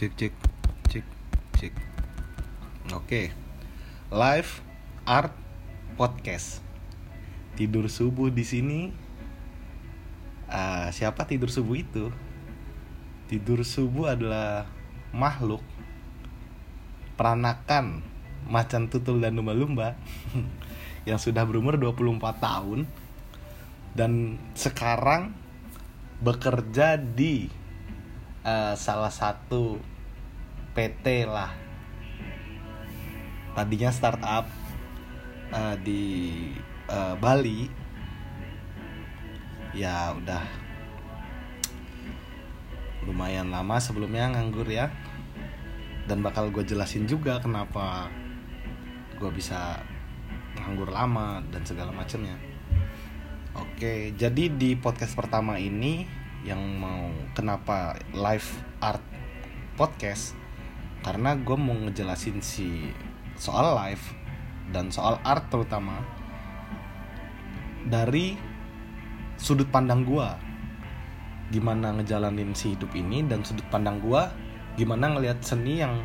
cek cek cek cek oke. Live art podcast. Tidur subuh di sini. Ah, siapa tidur subuh itu? Tidur subuh adalah makhluk peranakan macan tutul dan lumba-lumba yang sudah berumur 24 tahun dan sekarang bekerja di eh, salah satu PT lah. Tadinya startup eh, di eh, Bali. Ya udah. Lumayan lama sebelumnya nganggur ya. Dan bakal gue jelasin juga kenapa gue bisa nganggur lama dan segala macamnya. Oke jadi di podcast pertama ini yang mau kenapa live art podcast karena gue mau ngejelasin si soal live dan soal art terutama dari sudut pandang gua gimana ngejalanin si hidup ini dan sudut pandang gua gimana ngelihat seni yang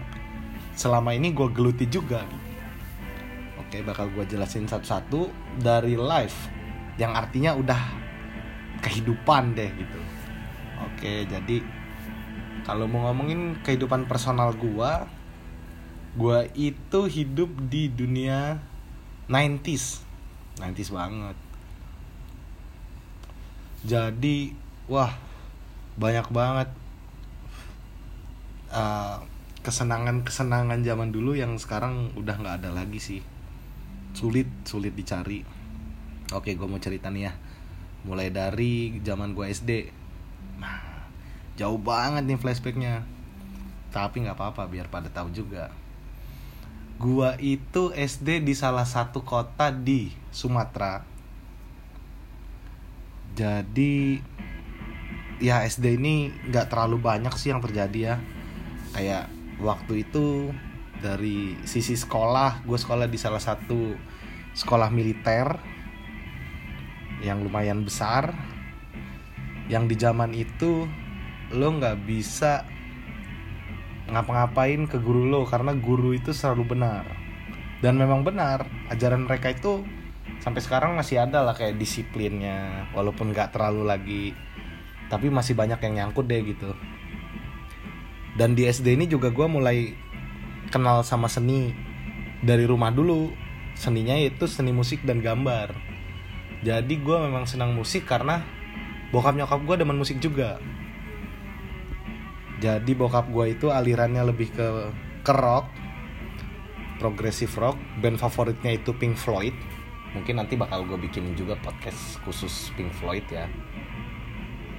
selama ini gua geluti juga gitu. Oke, bakal gua jelasin satu-satu dari live yang artinya udah kehidupan deh gitu. Oke, jadi kalau mau ngomongin kehidupan personal gua, gua itu hidup di dunia 90s. 90s banget. Jadi wah banyak banget uh, kesenangan-kesenangan zaman dulu yang sekarang udah nggak ada lagi sih. Sulit sulit dicari. Oke gue mau cerita nih ya. Mulai dari zaman gue SD nah jauh banget nih flashbacknya. Tapi nggak apa-apa biar pada tahu juga. Gua itu SD di salah satu kota di Sumatera. Jadi ya SD ini nggak terlalu banyak sih yang terjadi ya. Kayak waktu itu dari sisi sekolah gue sekolah di salah satu sekolah militer yang lumayan besar. Yang di zaman itu lo nggak bisa ngapa-ngapain ke guru lo karena guru itu selalu benar. Dan memang benar ajaran mereka itu sampai sekarang masih ada lah kayak disiplinnya walaupun nggak terlalu lagi tapi masih banyak yang nyangkut deh gitu. Dan di SD ini juga gue mulai kenal sama seni dari rumah dulu. Seninya itu seni musik dan gambar. Jadi gue memang senang musik karena bokap nyokap gue demen musik juga jadi bokap gue itu alirannya lebih ke ke rock progressive rock. Band favoritnya itu Pink Floyd. Mungkin nanti bakal gue bikin juga podcast khusus Pink Floyd ya.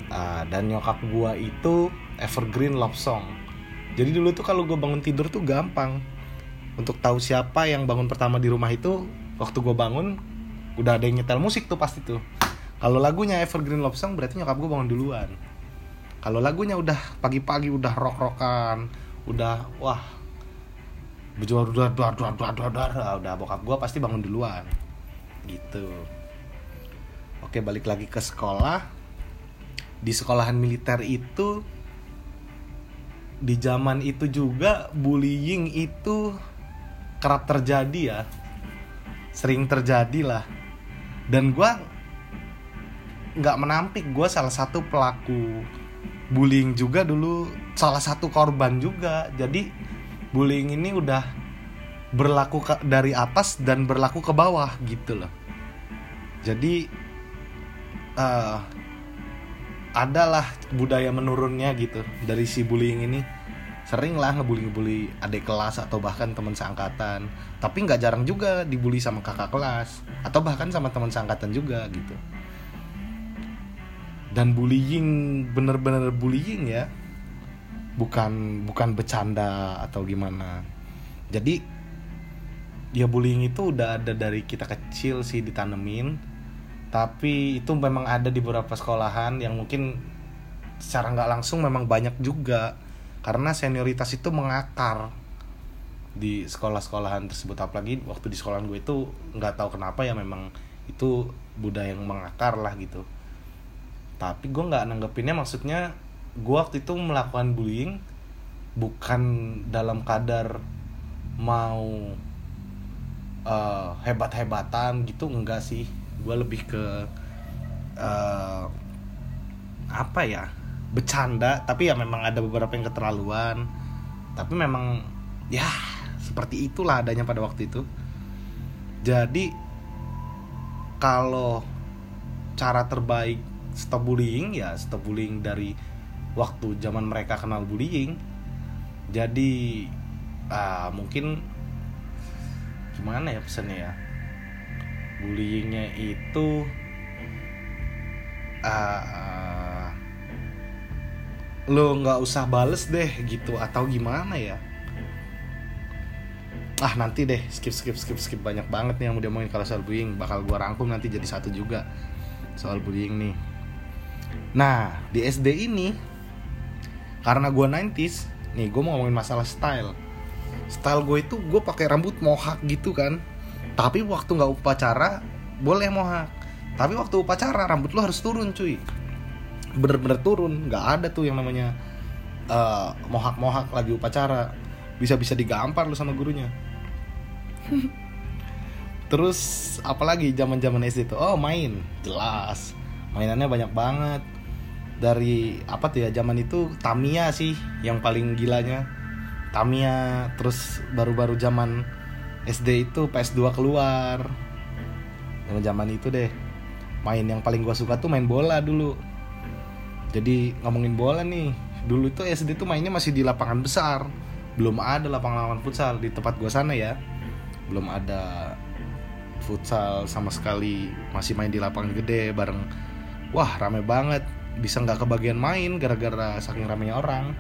Uh, dan nyokap gue itu evergreen love song. Jadi dulu tuh kalau gue bangun tidur tuh gampang. Untuk tahu siapa yang bangun pertama di rumah itu waktu gue bangun udah ada yang nyetel musik tuh pasti tuh. Kalau lagunya evergreen love song berarti nyokap gue bangun duluan kalau lagunya udah pagi-pagi udah rock-rockan udah wah berjuang udah udah udah udah udah udah bokap gue pasti bangun duluan. Gitu. Oke balik lagi ke sekolah. Di sekolahan militer itu di zaman itu juga bullying itu kerap terjadi ya. Sering terjadi lah. Dan gue nggak menampik gue salah satu pelaku bullying juga dulu salah satu korban juga. Jadi bullying ini udah berlaku ke, dari atas dan berlaku ke bawah gitu loh. Jadi uh, adalah budaya menurunnya gitu dari si bullying ini. Sering lah ngebully-ngebully adik kelas atau bahkan teman seangkatan. Tapi nggak jarang juga dibully sama kakak kelas atau bahkan sama teman seangkatan juga gitu dan bullying bener-bener bullying ya. Bukan bukan bercanda atau gimana. Jadi ya bullying itu udah ada dari kita kecil sih ditanemin. Tapi itu memang ada di beberapa sekolahan yang mungkin secara nggak langsung memang banyak juga. Karena senioritas itu mengakar di sekolah-sekolahan tersebut. Apalagi waktu di sekolahan gue itu nggak tahu kenapa ya memang itu budaya yang mengakar lah gitu tapi gue nggak nanggepinnya maksudnya gue waktu itu melakukan bullying bukan dalam kadar mau uh, hebat-hebatan gitu enggak sih. Gue lebih ke uh, apa ya bercanda. Tapi ya memang ada beberapa yang keterlaluan. Tapi memang ya seperti itulah adanya pada waktu itu. Jadi kalau cara terbaik stop bullying ya stop bullying dari waktu zaman mereka kenal bullying. Jadi uh, mungkin gimana ya pesannya ya? Bullyingnya itu uh, lo nggak usah bales deh gitu atau gimana ya? Ah nanti deh skip skip skip skip. Banyak banget nih yang mau diomongin kalau soal bullying. Bakal gua rangkum nanti jadi satu juga soal bullying nih nah di SD ini karena gua 90s nih gue mau ngomongin masalah style style gue itu gue pakai rambut mohak gitu kan tapi waktu nggak upacara boleh mohak tapi waktu upacara rambut lo harus turun cuy bener-bener turun nggak ada tuh yang namanya uh, mohak-mohak lagi upacara bisa-bisa digampar lo sama gurunya Terus apalagi zaman-zaman SD tuh? Oh, main. Jelas. Mainannya banyak banget. Dari apa tuh ya? Zaman itu Tamiya sih yang paling gilanya. Tamiya, terus baru-baru zaman SD itu PS2 keluar. Zaman zaman itu deh. Main yang paling gua suka tuh main bola dulu. Jadi ngomongin bola nih, dulu itu SD tuh mainnya masih di lapangan besar. Belum ada lapangan-lapangan futsal di tempat gua sana ya belum ada futsal sama sekali masih main di lapangan gede bareng wah rame banget. Bisa nggak kebagian main gara-gara saking ramenya orang.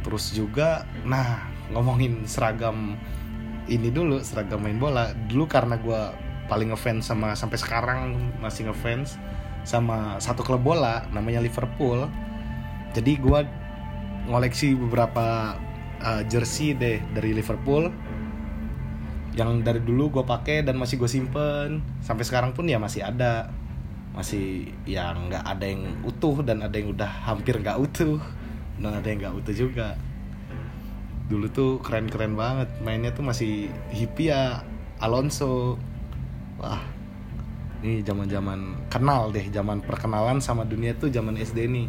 Terus juga nah ngomongin seragam ini dulu seragam main bola. Dulu karena gue paling ngefans sama sampai sekarang masih ngefans sama satu klub bola namanya Liverpool. Jadi gue ngoleksi beberapa uh, jersey deh dari Liverpool. Yang dari dulu gue pakai dan masih gue simpen. Sampai sekarang pun ya masih ada masih yang nggak ada yang utuh dan ada yang udah hampir nggak utuh. Dan ada yang nggak utuh juga. Dulu tuh keren-keren banget. Mainnya tuh masih hippie ya Alonso. Wah ini zaman-zaman kenal deh. Zaman perkenalan sama dunia tuh zaman SD nih.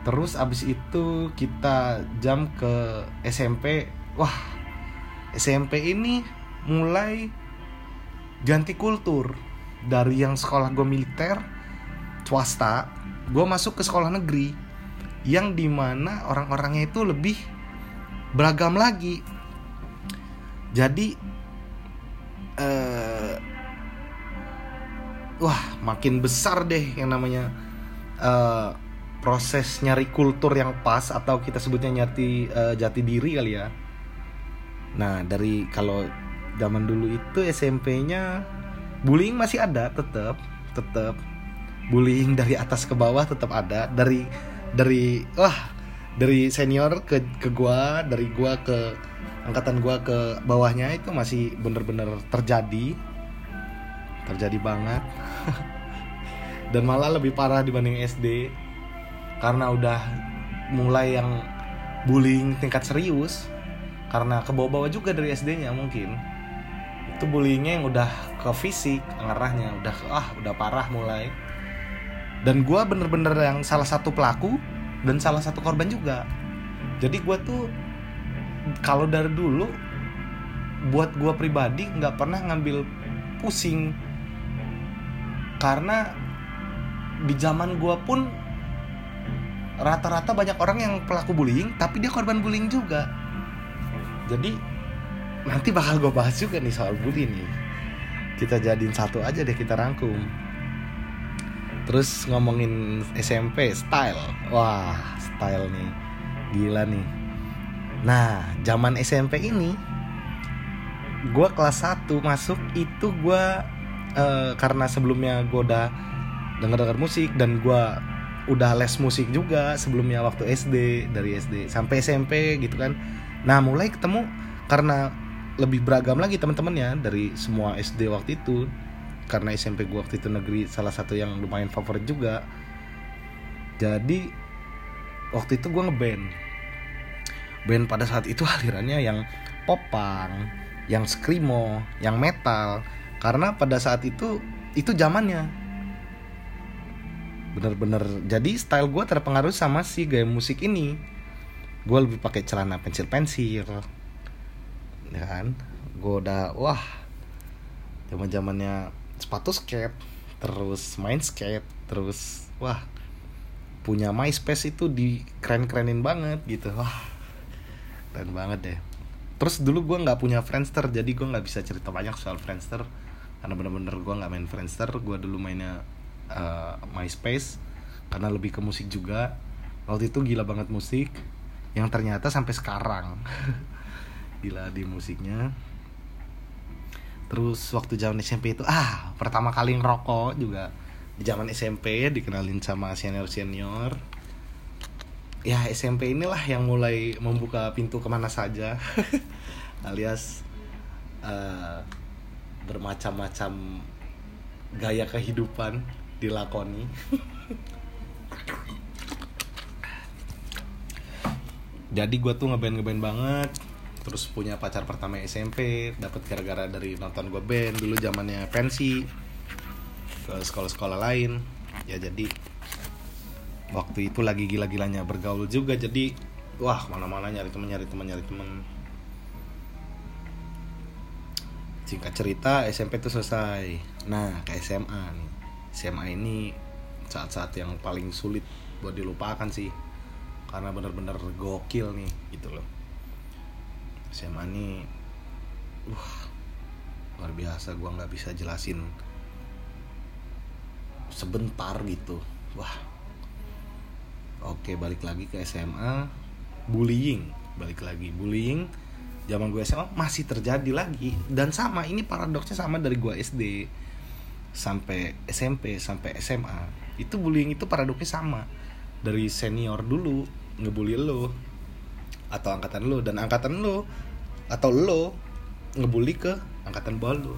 Terus abis itu kita jam ke SMP wah SMP ini mulai ganti kultur dari yang sekolah gue militer swasta gue masuk ke sekolah negeri yang di mana orang-orangnya itu lebih beragam lagi. Jadi uh, wah makin besar deh yang namanya uh, proses nyari kultur yang pas atau kita sebutnya nyati uh, jati diri kali ya. Nah dari kalau zaman dulu itu SMP-nya bullying masih ada tetap tetap bullying dari atas ke bawah tetap ada. Dari dari wah dari senior ke ke gua dari gua ke angkatan gua ke bawahnya itu masih bener-bener terjadi. Terjadi banget. Dan malah lebih parah dibanding SD karena udah mulai yang bullying tingkat serius. Karena kebawa-bawa juga dari SD-nya mungkin itu bullyingnya yang udah ke fisik ngerahnya udah ah udah parah mulai. Dan gue bener-bener yang salah satu pelaku dan salah satu korban juga. Jadi gue tuh kalau dari dulu buat gue pribadi nggak pernah ngambil pusing. Karena di zaman gue pun rata-rata banyak orang yang pelaku bullying tapi dia korban bullying juga. Jadi nanti bakal gue bahas juga nih soal bully nih. Kita jadiin satu aja deh kita rangkum. Terus ngomongin SMP style. Wah style nih. Gila nih. Nah zaman SMP ini gue kelas 1 masuk itu gue uh, karena sebelumnya gue udah denger denger musik dan gue udah les musik juga sebelumnya waktu SD dari SD sampai SMP gitu kan. Nah mulai ketemu karena lebih beragam lagi teman-temannya dari semua SD waktu itu. Karena SMP gue waktu itu negeri salah satu yang lumayan favorit juga. Jadi waktu itu gue ngeband. Band pada saat itu alirannya yang popang yang screamo yang metal. Karena pada saat itu itu zamannya. Bener-bener jadi style gue terpengaruh sama si gaya musik ini. Gue lebih pakai celana pensil pensil ya kan? Gue udah wah zaman zamannya sepatu skate terus main skate terus wah punya MySpace itu di keren kerenin banget gitu. Wah keren banget deh. Terus dulu gue nggak punya Friendster jadi gue nggak bisa cerita banyak soal Friendster karena bener-bener gue nggak main Friendster. Gue dulu mainnya uh, MySpace karena lebih ke musik juga. Waktu itu gila banget musik yang ternyata sampai sekarang gila di musiknya. Terus waktu zaman SMP itu ah pertama kali ngerokok juga. Di zaman SMP dikenalin sama senior senior. Ya SMP inilah yang mulai membuka pintu ke mana saja. Alias uh, bermacam-macam gaya kehidupan dilakoni. Jadi gue tuh ngeband ngeband banget terus punya pacar pertama SMP dapat gara-gara dari nonton gue band dulu zamannya pensi ke sekolah-sekolah lain. Ya jadi waktu itu lagi gila-gilanya bergaul juga jadi wah mana-mana nyari teman nyari teman nyari teman singkat cerita SMP itu selesai. Nah ke SMA nih. SMA ini saat-saat yang paling sulit buat dilupakan sih. Karena bener-bener gokil nih gitu loh SMA ini wah luar biasa gue nggak bisa jelasin sebentar gitu. Wah. Oke balik lagi ke SMA bullying balik lagi. Bullying zaman gue SMA masih terjadi lagi. Dan sama ini paradoksnya sama dari gue SD sampai SMP sampai SMA itu bullying itu paradoksnya sama. Dari senior dulu ngebully lo atau angkatan lo dan angkatan lo atau lo ngebully ke angkatan bawah lo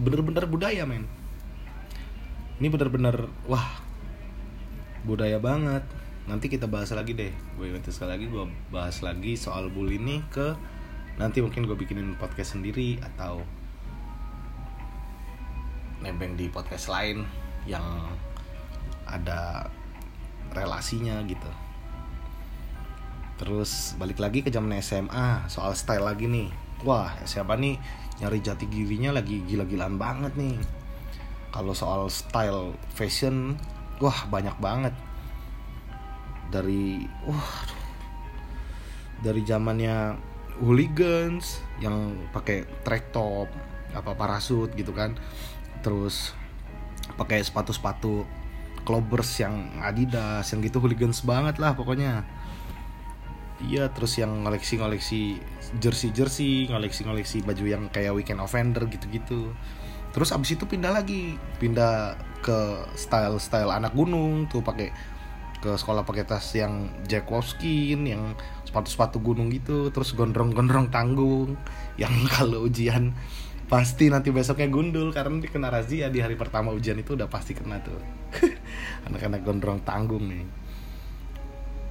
bener-bener budaya men. Ini bener-bener wah budaya banget. Nanti kita bahas lagi deh. Gue nanti sekali lagi gue bahas lagi soal bully ini ke nanti mungkin gue bikinin podcast sendiri atau nebeng di podcast lain yang ada relasinya gitu terus balik lagi ke zaman SMA soal style lagi nih. Wah SMA nih nyari jati dirinya lagi gila-gilaan banget nih. Kalau soal style fashion wah banyak banget. Dari wah dari zamannya hooligans yang pakai track top apa parasut gitu kan. Terus pakai sepatu-sepatu clubbers yang Adidas yang gitu hooligans banget lah pokoknya iya terus yang ngoleksi-ngoleksi jersey-jersey ngoleksi-ngoleksi baju yang kayak weekend offender gitu-gitu. Terus abis itu pindah lagi. Pindah ke style-style anak gunung tuh pakai ke sekolah pakai tas yang Jack Wolfskin yang sepatu-sepatu gunung gitu. Terus gondrong-gondrong tanggung yang kalau ujian pasti nanti besoknya gundul. Karena dikena razia di hari pertama ujian itu udah pasti kena tuh. Anak-anak gondrong tanggung nih.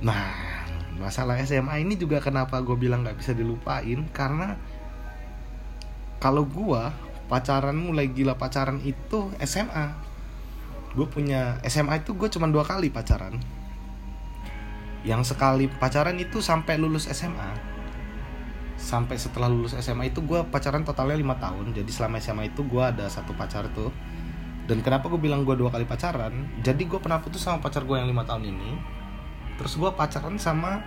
Nah masalah SMA ini juga kenapa gue bilang nggak bisa dilupain? Karena kalau gue pacaran mulai gila pacaran itu SMA gue punya SMA itu gue cuma dua kali pacaran. Yang sekali pacaran itu sampai lulus SMA sampai setelah lulus SMA itu gue pacaran totalnya lima tahun. Jadi selama SMA itu gue ada satu pacar tuh. Dan kenapa gue bilang gue dua kali pacaran? Jadi gue pernah putus sama pacar gue yang lima tahun ini terus gue pacaran sama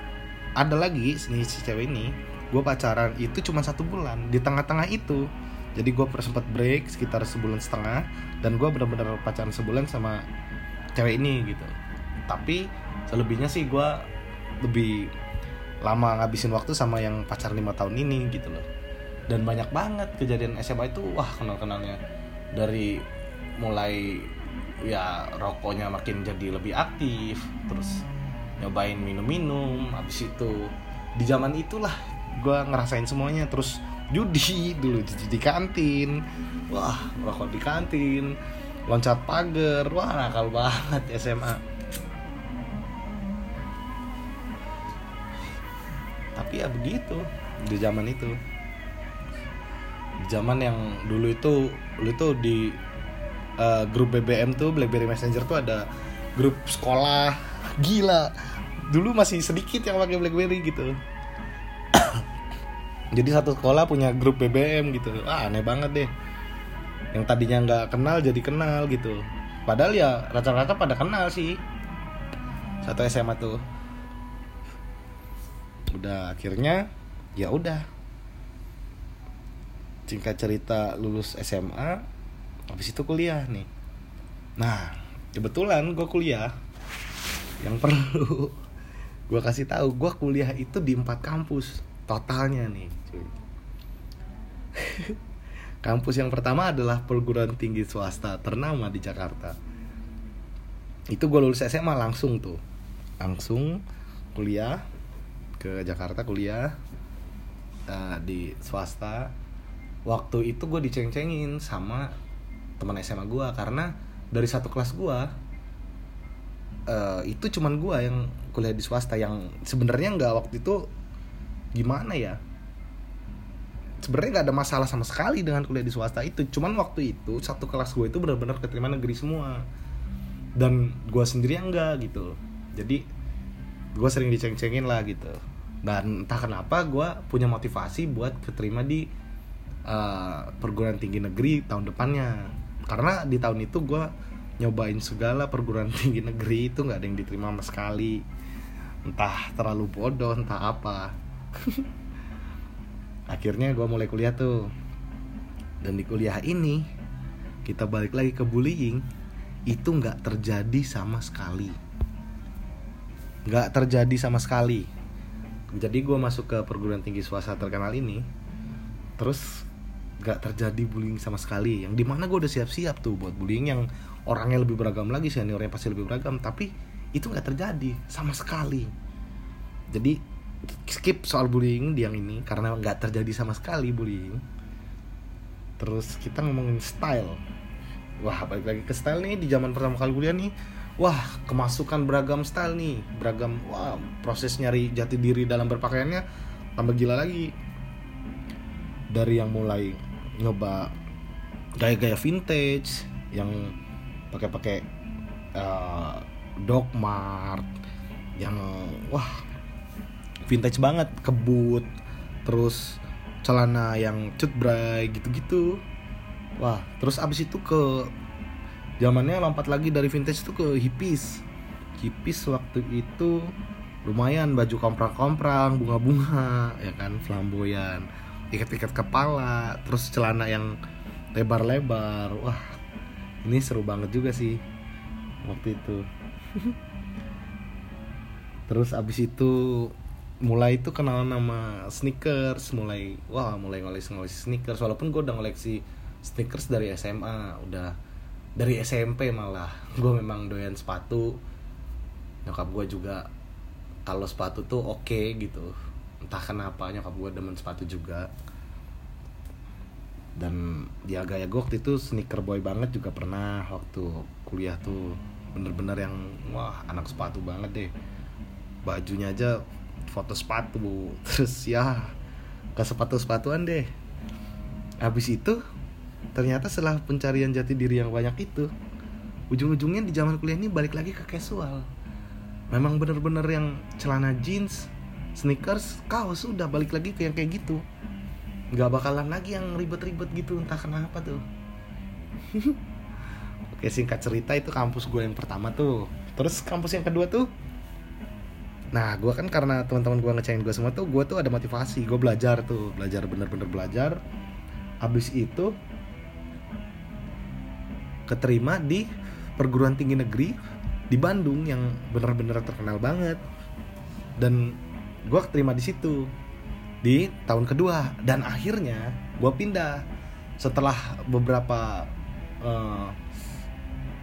ada lagi si, si cewek ini. Gue pacaran itu cuma satu bulan di tengah-tengah itu. Jadi gue sempat break sekitar sebulan setengah dan gue benar-benar pacaran sebulan sama cewek ini gitu. Tapi selebihnya sih gue lebih lama ngabisin waktu sama yang pacar lima tahun ini gitu loh. Dan banyak banget kejadian SMA itu wah kenal kenalnya dari mulai ya rokoknya makin jadi lebih aktif terus nyobain minum-minum habis itu di zaman itulah gue ngerasain semuanya. Terus judi dulu judi di kantin. Wah rokok di kantin loncat pagar. Wah nakal banget SMA tapi ya begitu di zaman itu. Zaman yang dulu itu dulu itu di uh, grup BBM tuh BlackBerry Messenger tuh ada grup sekolah gila. Dulu masih sedikit yang pakai BlackBerry gitu. Jadi satu sekolah punya grup BBM gitu. Ah aneh banget deh. Yang tadinya nggak kenal jadi kenal gitu. Padahal ya rata-rata pada kenal sih. Satu SMA tuh. Udah akhirnya ya udah. Singkat cerita lulus SMA habis itu kuliah nih. Nah kebetulan gue kuliah yang perlu. Gue kasih tahu gue kuliah itu di empat kampus totalnya nih cuy. Kampus yang pertama adalah perguruan tinggi swasta ternama di Jakarta. Itu gue lulus SMA langsung tuh. Langsung kuliah ke Jakarta kuliah uh, di swasta. Waktu itu gue diceng-cengin sama teman SMA gue karena dari satu kelas gue uh, itu cuman gue yang kuliah di swasta yang sebenarnya nggak waktu itu gimana ya? Sebenarnya nggak ada masalah sama sekali dengan kuliah di swasta itu. Cuman waktu itu satu kelas gue itu benar-benar keterima negeri semua. Dan gue sendiri enggak gitu. Jadi gue sering diceng-cengin lah gitu. Dan entah kenapa gue punya motivasi buat keterima di uh, perguruan tinggi negeri tahun depannya. Karena di tahun itu gue nyobain segala perguruan tinggi negeri itu nggak ada yang diterima sama sekali. Entah terlalu bodoh entah apa. Akhirnya gue mulai kuliah tuh. Dan di kuliah ini kita balik lagi ke bullying itu nggak terjadi sama sekali. Nggak terjadi sama sekali. Jadi gue masuk ke perguruan tinggi swasta terkenal ini terus gak terjadi bullying sama sekali. Yang di mana gue udah siap-siap tuh buat bullying yang orangnya lebih beragam lagi seniornya pasti lebih beragam tapi itu nggak terjadi sama sekali. Jadi skip soal bullying di yang ini karena nggak terjadi sama sekali bullying. Terus kita ngomongin style. Wah balik lagi ke style nih di zaman pertama kali kuliah nih. Wah kemasukan beragam style nih beragam wah proses nyari jati diri dalam berpakaiannya tambah gila lagi. Dari yang mulai nyoba gaya-gaya vintage yang pakai-pakai uh, Doc Mart yang wah vintage banget kebut terus celana yang cutbray gitu-gitu. Wah terus abis itu ke zamannya lompat lagi dari vintage itu ke hippies. Hippies waktu itu lumayan baju komprang-komprang bunga-bunga ya kan flamboyan ikat-ikat kepala terus celana yang lebar-lebar. Wah ini seru banget juga sih waktu itu. Terus abis itu mulai itu kenal nama sneakers mulai wah mulai ngoleksi ngoleksi sneakers. Walaupun gue udah ngoleksi sneakers dari SMA udah dari SMP malah. Gue memang doyan sepatu. Nyokap gue juga kalau sepatu tuh oke okay, gitu. Entah kenapa nyokap gue demen sepatu juga dan ya gaya gue waktu itu sneaker boy banget juga pernah waktu kuliah tuh. Bener-bener yang wah anak sepatu banget deh. Bajunya aja foto sepatu terus ya ke sepatu sepatuan deh. Habis itu ternyata setelah pencarian jati diri yang banyak itu ujung-ujungnya di zaman kuliah ini balik lagi ke casual. Memang bener-bener yang celana jeans sneakers kaos udah balik lagi ke yang kayak gitu nggak bakalan lagi yang ribet-ribet gitu entah kenapa tuh. Oke singkat cerita itu kampus gue yang pertama tuh. Terus kampus yang kedua tuh? Nah gue kan karena teman-teman gue ngecengin gue semua tuh gue tuh ada motivasi. Gue belajar tuh belajar bener-bener belajar. Habis itu keterima di perguruan tinggi negeri di Bandung yang benar-benar terkenal banget. Dan gue keterima di situ di tahun kedua. Dan akhirnya gue pindah. Setelah beberapa uh,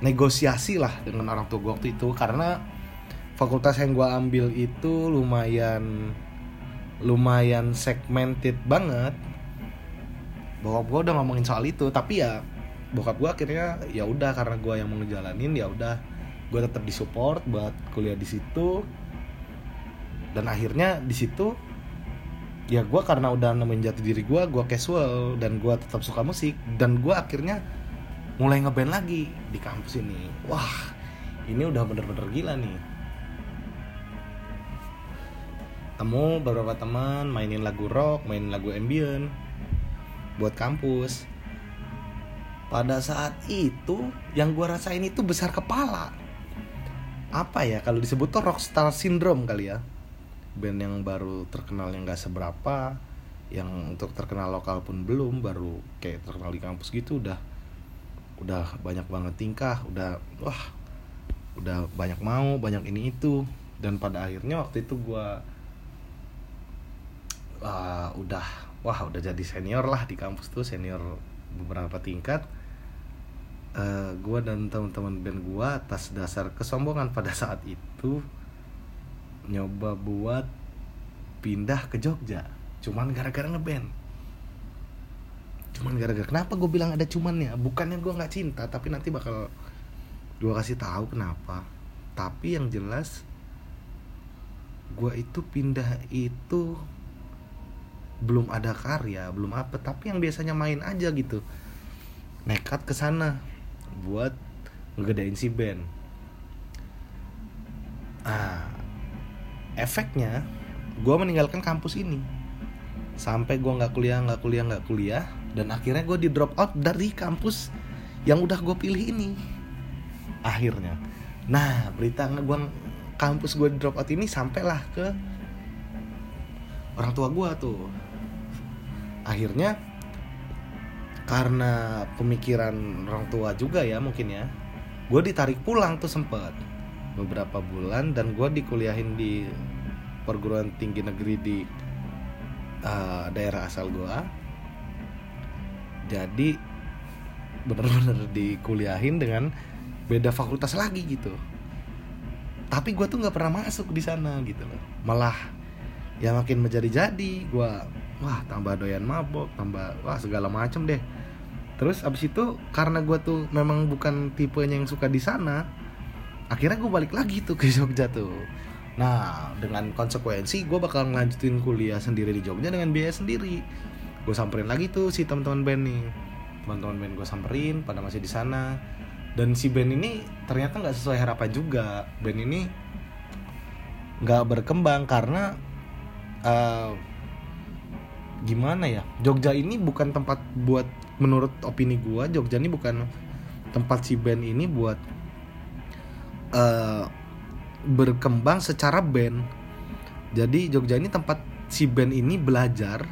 negosiasi lah dengan orang tua gue waktu itu. Karena fakultas yang gue ambil itu lumayan lumayan segmented banget. Bahwa gue udah ngomongin soal itu. Tapi ya bokap gue akhirnya ya udah karena gue yang mau ngejalanin ya udah. Gue tetap disupport buat kuliah di situ. Dan akhirnya di situ ya gue karena udah nemuin jati diri gue gue casual dan gue tetap suka musik dan gue akhirnya mulai ngeband lagi di kampus ini. Wah ini udah bener-bener gila nih. Temu beberapa teman mainin lagu rock mainin lagu ambient buat kampus. Pada saat itu yang gue rasain itu besar kepala. Apa ya kalau disebut tuh rockstar syndrome kali ya band yang baru terkenal yang gak seberapa yang untuk terkenal lokal pun belum baru kayak terkenal di kampus gitu udah udah banyak banget tingkah udah wah udah banyak mau banyak ini itu. Dan pada akhirnya waktu itu gue uh, udah wah udah jadi senior lah di kampus tuh senior beberapa tingkat. Uh, eh, gue dan teman-teman band gue atas dasar kesombongan pada saat itu nyoba buat pindah ke Jogja. Cuman gara-gara ngeband. Cuman gara-gara kenapa gue bilang ada cumannya? Bukannya gue nggak cinta tapi nanti bakal gue kasih tahu kenapa. Tapi yang jelas gue itu pindah itu belum ada karya belum apa. Tapi yang biasanya main aja gitu. Nekat ke sana buat ngegedein si band. Ah efeknya gue meninggalkan kampus ini. Sampai gue nggak kuliah nggak kuliah nggak kuliah dan akhirnya gue di drop out dari kampus yang udah gue pilih ini. Akhirnya. Nah berita gue kampus gue drop out ini sampailah ke orang tua gue tuh. Akhirnya karena pemikiran orang tua juga ya mungkin ya gue ditarik pulang tuh sempet beberapa bulan dan gue dikuliahin di perguruan tinggi negeri di uh, daerah asal gue jadi bener-bener dikuliahin dengan beda fakultas lagi gitu. Tapi gue tuh nggak pernah masuk di sana gitu loh. Malah ya makin menjadi-jadi gue wah tambah doyan mabok tambah wah segala macem deh. Terus abis itu karena gue tuh memang bukan tipenya yang suka di sana akhirnya gue balik lagi tuh ke Jogja tuh. Nah dengan konsekuensi gue bakal ngelanjutin kuliah sendiri di Jogja dengan biaya sendiri. Gue samperin lagi tuh si teman-teman band nih. Teman-teman band gue samperin pada masih di sana. Dan si band ini ternyata nggak sesuai harapan juga. Band ini nggak berkembang karena uh, gimana ya? Jogja ini bukan tempat buat menurut opini gue Jogja ini bukan tempat si band ini buat uh, berkembang secara band. Jadi Jogja ini tempat si band ini belajar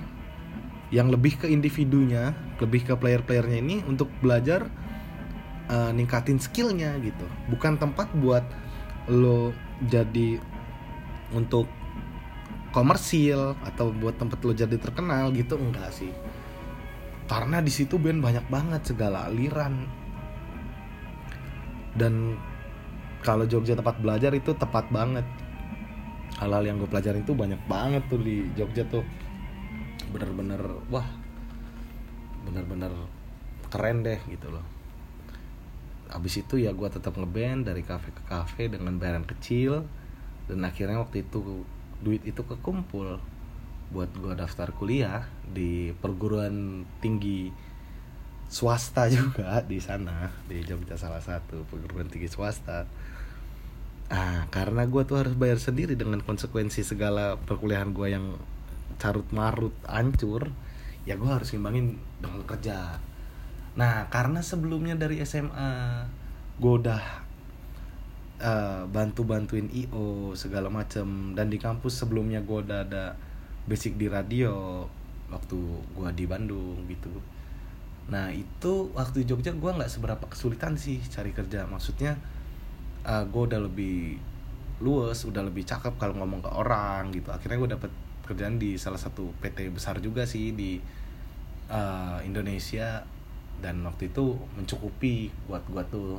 yang lebih ke individunya lebih ke player-playernya ini untuk belajar uh, ningkatin skillnya gitu. Bukan tempat buat lo jadi untuk komersil atau buat tempat lo jadi terkenal gitu enggak sih. Karena di situ band banyak banget segala aliran. Dan kalau Jogja tempat belajar itu tepat banget. Hal-hal yang gue pelajarin itu banyak banget tuh di Jogja tuh. Bener-bener wah bener-bener keren deh gitu loh. Abis itu ya gue tetap ngeband dari kafe ke kafe dengan bayaran kecil. Dan akhirnya waktu itu duit itu kekumpul buat gue daftar kuliah di perguruan tinggi swasta juga di sana di Jogja salah satu perguruan tinggi swasta. Ah karena gue tuh harus bayar sendiri dengan konsekuensi segala perkuliahan gue yang carut marut hancur ya gue harus ngimbangin dengan kerja. Nah karena sebelumnya dari SMA gue udah uh, bantu bantuin io segala macem. Dan di kampus sebelumnya gue udah ada basic di radio waktu gue di Bandung gitu nah itu waktu di Jogja gue nggak seberapa kesulitan sih cari kerja. Maksudnya uh, gue udah lebih luas udah lebih cakep kalau ngomong ke orang gitu. Akhirnya gue dapet kerjaan di salah satu PT besar juga sih di uh, Indonesia. Dan waktu itu mencukupi buat gue tuh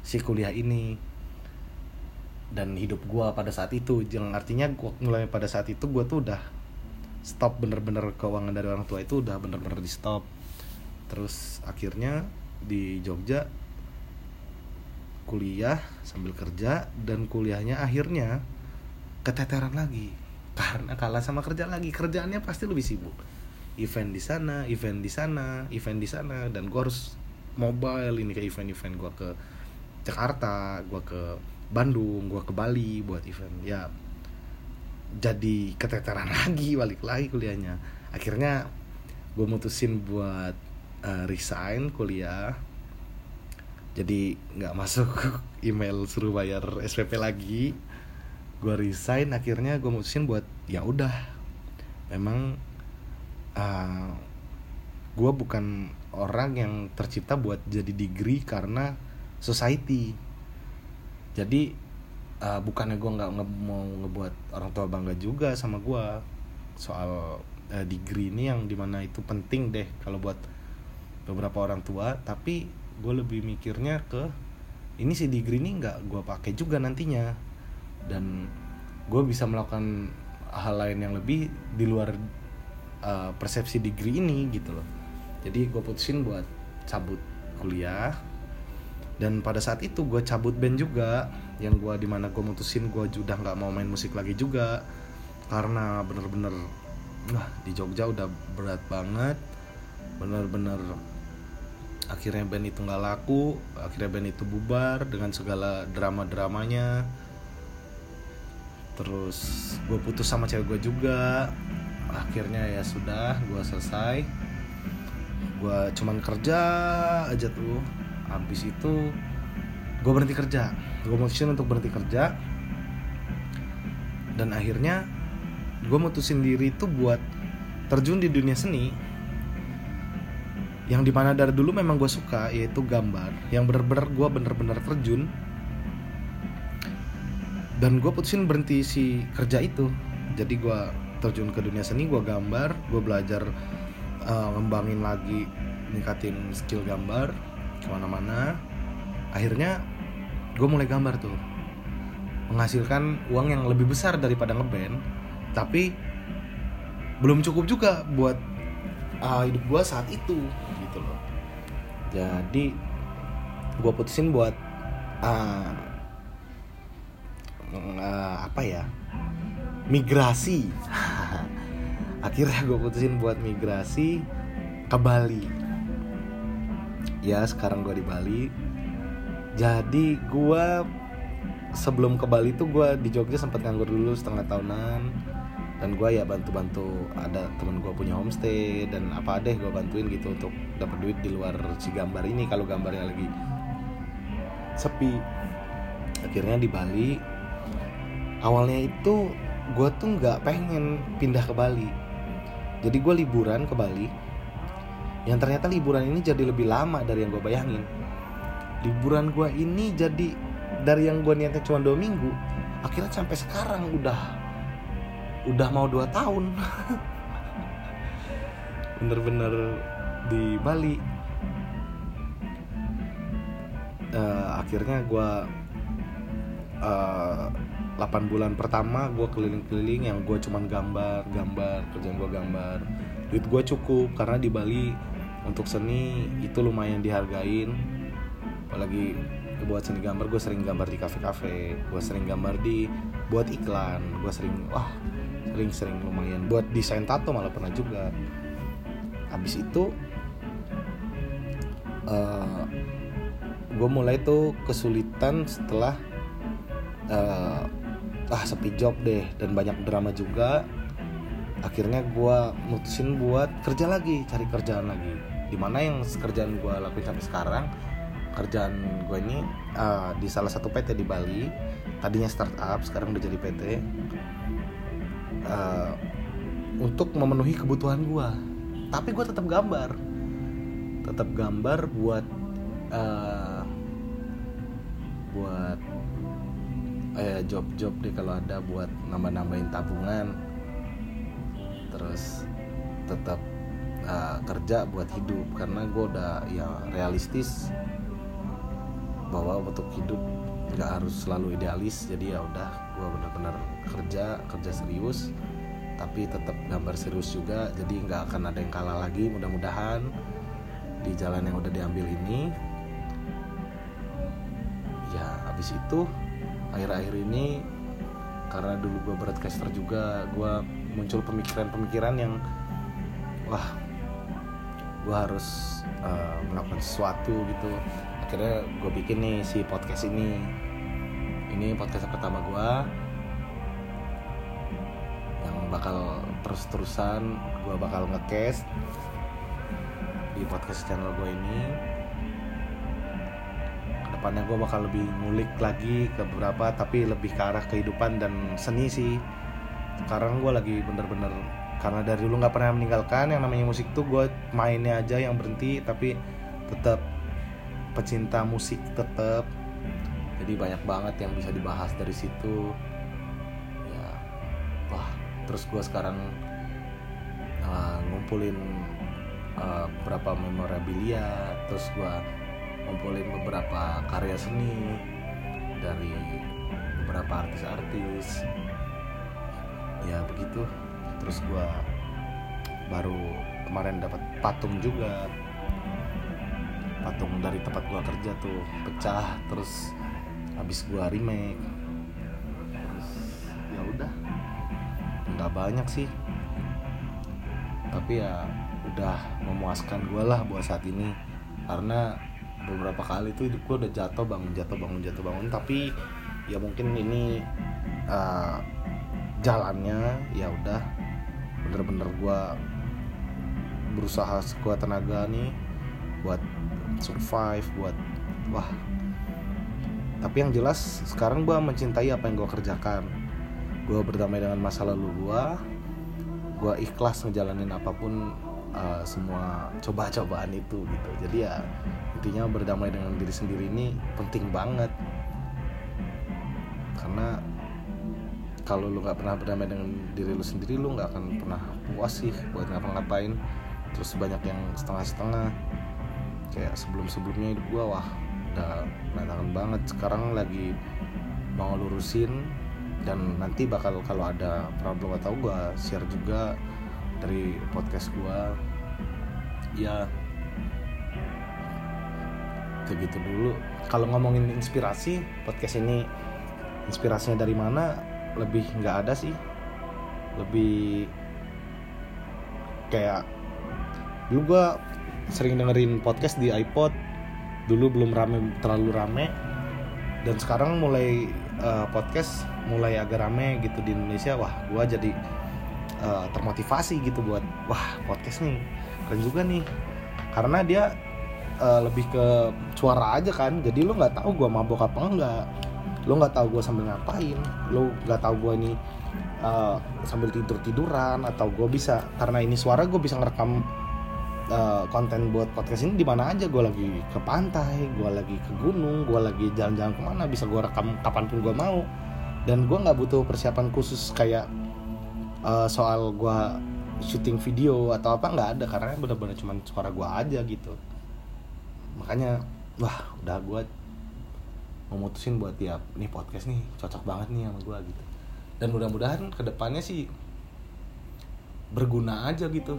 si kuliah ini. Dan hidup gue pada saat itu yang artinya gue mulai pada saat itu gue tuh udah stop bener-bener keuangan dari orang tua itu udah bener-bener di stop terus akhirnya di Jogja kuliah sambil kerja dan kuliahnya akhirnya keteteran lagi. Karena kalah sama kerja lagi kerjaannya pasti lebih sibuk. Event di sana event di sana event di sana. Dan gue harus mobile ini ke event-event gue ke Jakarta gue ke Bandung gue ke Bali buat event. Ya jadi keteteran lagi balik lagi kuliahnya. Akhirnya gue mutusin buat uh, resign kuliah jadi nggak masuk email suruh bayar SPP lagi. Gue resign akhirnya gue mutusin buat ya udah. Memang uh, ah, gue bukan orang yang tercipta buat jadi degree karena society. Jadi uh, bukannya gue nggak nge mau ngebuat orang tua bangga juga sama gue soal uh, degree ini yang di mana itu penting deh kalau buat beberapa orang tua tapi gue lebih mikirnya ke ini si degree ini nggak gue pakai juga nantinya. Dan gue bisa melakukan hal lain yang lebih di luar uh, persepsi degree ini gitu loh. Jadi gue putusin buat cabut kuliah. Dan pada saat itu gue cabut band juga yang gue di mana gue mutusin gue udah nggak mau main musik lagi juga. Karena bener-bener wah di Jogja udah berat banget. Bener-bener akhirnya band itu nggak laku akhirnya band itu bubar dengan segala drama-dramanya. Terus gue putus sama cewek gue juga. Akhirnya ya sudah gue selesai. Gue cuman kerja aja tuh. Habis itu gue berhenti kerja. Gue mutusin untuk berhenti kerja. Dan akhirnya gue mutusin diri itu buat terjun di dunia seni yang di mana dari dulu memang gue suka yaitu gambar yang bener-bener gue bener-bener terjun. Dan gue putusin berhenti si kerja itu. Jadi gue terjun ke dunia seni gue gambar gue belajar uh, ngembangin lagi ningkatin skill gambar ke mana-mana. Akhirnya gue mulai gambar tuh. Menghasilkan uang yang lebih besar daripada ngeband tapi belum cukup juga buat uh, hidup gue saat itu jadi gue putusin buat uh, uh, apa ya migrasi. Akhirnya gue putusin buat migrasi ke Bali. Ya sekarang gue di Bali. Jadi gue sebelum ke Bali tuh gue di Jogja sempat nganggur dulu setengah tahunan dan gue ya bantu-bantu ada temen gue punya homestay dan apa deh gue bantuin gitu untuk dapat duit di luar si gambar ini kalau gambarnya lagi sepi. Akhirnya di Bali awalnya itu gue tuh nggak pengen pindah ke Bali. Jadi gue liburan ke Bali yang ternyata liburan ini jadi lebih lama dari yang gue bayangin. Liburan gue ini jadi dari yang gue niatnya cuma dua minggu akhirnya sampai sekarang udah udah mau dua tahun. Bener-bener di Bali. Uh, akhirnya gue uh, 8 bulan pertama gue keliling-keliling yang gue cuman gambar gambar kerjaan gue gambar. Duit gue cukup karena di Bali untuk seni itu lumayan dihargain. Apalagi buat seni gambar gue sering gambar di kafe-kafe. Gue sering gambar di buat iklan. Gue sering wah sering-sering lumayan buat desain tato malah pernah juga. Habis itu uh, eh, gue mulai tuh kesulitan setelah uh, ah sepi job deh dan banyak drama juga. Akhirnya gue mutusin buat kerja lagi cari kerjaan lagi. Di mana yang kerjaan gue lakuin sampai sekarang kerjaan gue ini uh, di salah satu PT di Bali. Tadinya startup sekarang udah jadi PT uh, untuk memenuhi kebutuhan gue tapi gue tetap gambar. Tetap gambar buat uh, buat eh job-job deh kalau ada buat nambah-nambahin tabungan. Terus tetap uh, kerja buat hidup. Karena gue udah ya realistis bahwa untuk hidup nggak harus selalu idealis. Jadi ya udah gue benar-benar kerja kerja serius tapi tetap gambar serius juga jadi nggak akan ada yang kalah lagi mudah-mudahan di jalan yang udah diambil ini. Ya habis itu akhir-akhir ini karena dulu gue broadcaster juga gue muncul pemikiran-pemikiran yang wah gue harus uh, melakukan sesuatu gitu. Akhirnya gue bikin nih si podcast ini ini podcast pertama gue yang bakal terus-terusan gue bakal ngecast di podcast channel gue ini. Ke depannya gue bakal lebih ngulik lagi ke beberapa tapi lebih ke arah kehidupan dan seni sih. Sekarang gue lagi bener-bener karena dari dulu nggak pernah meninggalkan yang namanya musik tuh gue mainnya aja yang berhenti tapi tetap pecinta musik tetap jadi banyak banget yang bisa dibahas dari situ. Ya wah terus gue sekarang uh, ngumpulin uh, beberapa memorabilia terus gue ngumpulin beberapa karya seni dari beberapa artis-artis. Ya begitu. Terus gue baru kemarin dapat patung juga. Patung dari tempat gue kerja tuh pecah terus habis gue remake. Ya udah. Nggak banyak sih. Tapi ya udah memuaskan gue lah buat saat ini. Karena beberapa kali tuh hidup gue udah jatuh bangun jatuh bangun jatuh bangun. Tapi ya mungkin ini uh, jalannya ya udah. Bener-bener gue berusaha sekuat tenaga nih buat survive buat wah tapi yang jelas sekarang gue mencintai apa yang gue kerjakan. Gue berdamai dengan masa lalu gue gue ikhlas ngejalanin apa pun uh, semua coba-cobaan itu gitu. Jadi ya intinya berdamai dengan diri sendiri ini penting banget. Karena kalau lu nggak pernah berdamai dengan diri lu sendiri lu nggak akan pernah puas sih buat ngapa-ngapain. Terus banyak yang setengah-setengah. Kayak sebelum-sebelumnya hidup gua wah udah berantakan banget. Sekarang lagi mau lurusin dan nanti bakal kalau ada problem atau gua share juga dari podcast gua. Ya kayak gitu dulu. Kalau ngomongin inspirasi podcast ini inspirasinya dari mana? Lebih nggak ada sih. Lebih kayak dulu gue sering dengerin podcast di iPod dulu belum rame terlalu rame. Dan sekarang mulai uh, podcast mulai agak rame gitu di Indonesia. Wah gue jadi uh, termotivasi gitu buat wah podcast nih. Keren juga nih. Karena dia uh, lebih ke suara aja kan. Jadi lo nggak tahu gue mabok apa enggak. Lo nggak tahu gue sambil ngapain. Lo nggak tahu gue ini uh, sambil tidur tiduran atau gue bisa karena ini suara gue bisa ngerekam uh, konten buat podcast ini di mana aja? Gue lagi ke pantai gue lagi ke gunung gue lagi jalan-jalan ke mana? Bisa gue rekam kapan pun gue mau. Dan gue nggak butuh persiapan khusus kayak uh, soal gue syuting video atau apa nggak ada. Karena bener-bener cuma suara gue aja gitu. Makanya wah udah gue memutusin buat tiap nih podcast nih cocok banget nih sama gue gitu. Dan mudah-mudahan ke depannya sih berguna aja gitu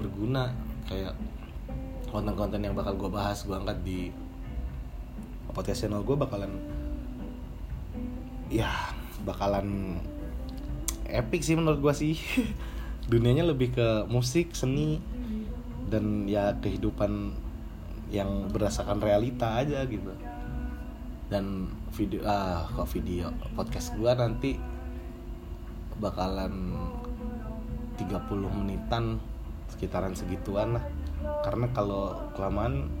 berguna. Kayak konten-konten yang bakal gue bahas gue angkat di podcast channel gue bakalan ya bakalan epic sih menurut gue sih. Dunianya lebih ke musik seni dan ya kehidupan yang berdasarkan realita aja gitu. Dan video ah kok video podcast gua nanti bakalan 30 menitan sekitaran segituan lah. Karena kalau kelamaan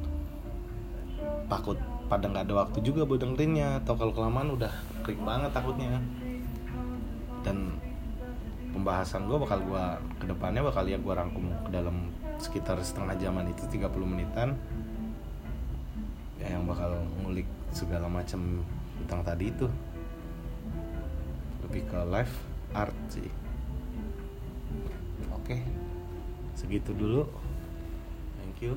takut pada nggak ada waktu juga buat dengerinnya. Atau kalau kelamaan udah klik banget takutnya. Dan pembahasan gue bakal gue ke depannya bakal ya gue rangkum ke dalam sekitar setengah jaman itu 30 menitan. Ya yang bakal ngulik segala macam tentang tadi itu. Lebih ke live art sih. Oke segitu dulu. Thank you